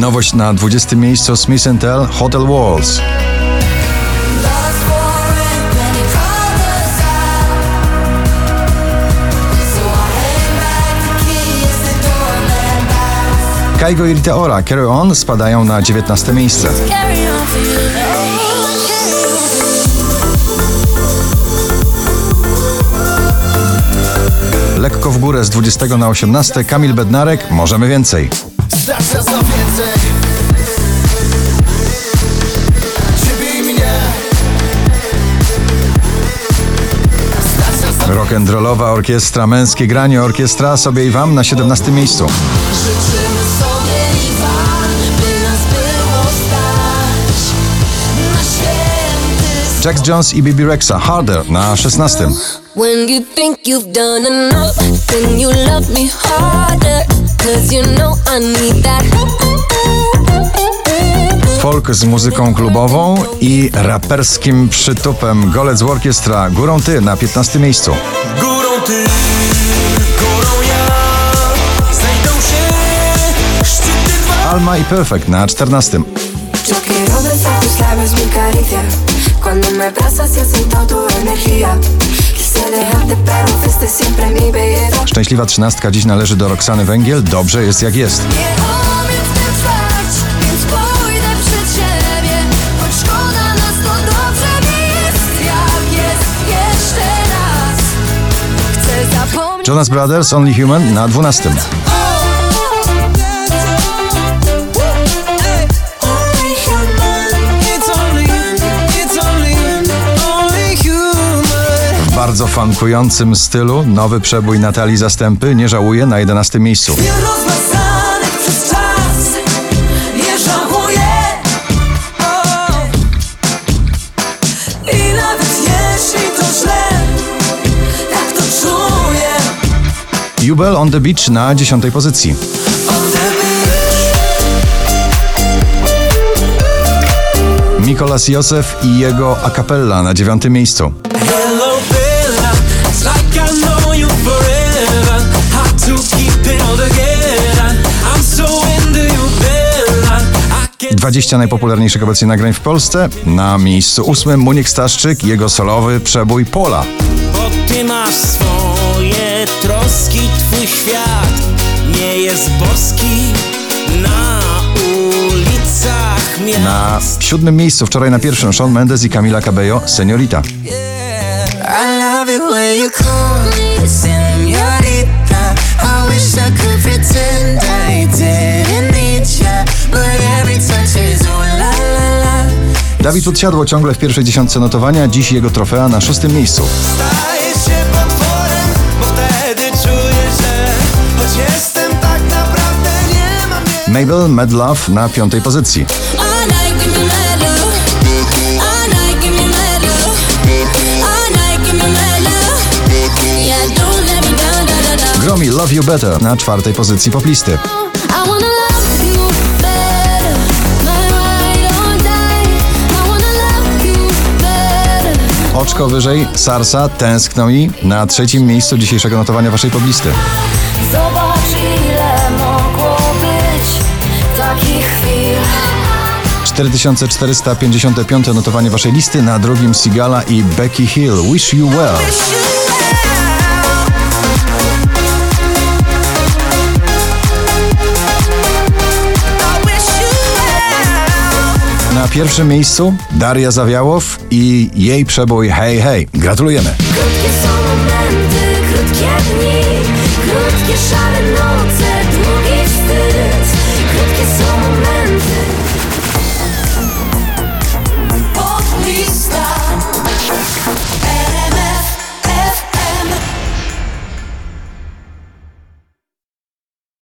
Nowość na 20 miejscu Smith Tell Hotel Walls. Kaigo i Rita Ora Carry On spadają na 19 miejsce. Lekko w górę z 20 na 18 Kamil Bednarek Możemy więcej. Stacja za więcej Ciebie i mnie Rock'n'rollowa orkiestra, męskie granie orkiestra sobie i wam na 17 miejscu. Życzymy sobie i wam, by nas było stać na święty Jack Jones i Bibi Rexa Harder na 16. When you think you've done enough, then you love me harder. Cause you know I need that. Folk z muzyką klubową i raperskim przytupem Golec Orkiestra Górą Ty na 15 miejscu. Górą ty, górą ja Znajdą się szczyty dwa Alma i Perfect na 14. Yo quiero besar tus labios, mi caricia. Cuando me abrazas y siento tu energía. Szczęśliwa trzynastka dziś należy do Roxany Węgiel. Dobrze jest jak jest. Jonas Brothers Only Human na 12. bardzo funkującym stylu nowy przebój Natalii Zastępy nie żałuje na 11 miejscu. Tak Jubel on the Beach na 10 pozycji. Mikolas Józef i jego a cappella na 9 miejscu. Hello 20 najpopularniejszych obecnie nagrań w Polsce. Na miejscu ósmym Muniek Staszczyk i jego solowy przebój Pola. Bo ty masz swoje troski, twój świat nie jest boski na ulicach miast. Na siódmym miejscu wczoraj na pierwszym Shawn Mendes i Camila Cabello Seniorita. I Dawid Podsiadło ciągle w pierwszej dziesiątce notowania, dziś jego trofea na szóstym miejscu. Staję się potworem, bo wtedy czuję, że choć jestem tak naprawdę nie mam nie. Mabel Mad Love na piątej pozycji. Gromi Love You Better na czwartej pozycji poplisty. Oczko wyżej Sarsa Tęskno i na trzecim miejscu dzisiejszego notowania waszej poblisty. Zobacz ile mogło być takich chwil. 4455 notowanie waszej listy, na drugim Sigala i Becky Hill Wish You Well. Na pierwszym miejscu Daria Zawiałow i jej przebój Hej Hej. Gratulujemy. Krótkie są momenty, krótkie dni.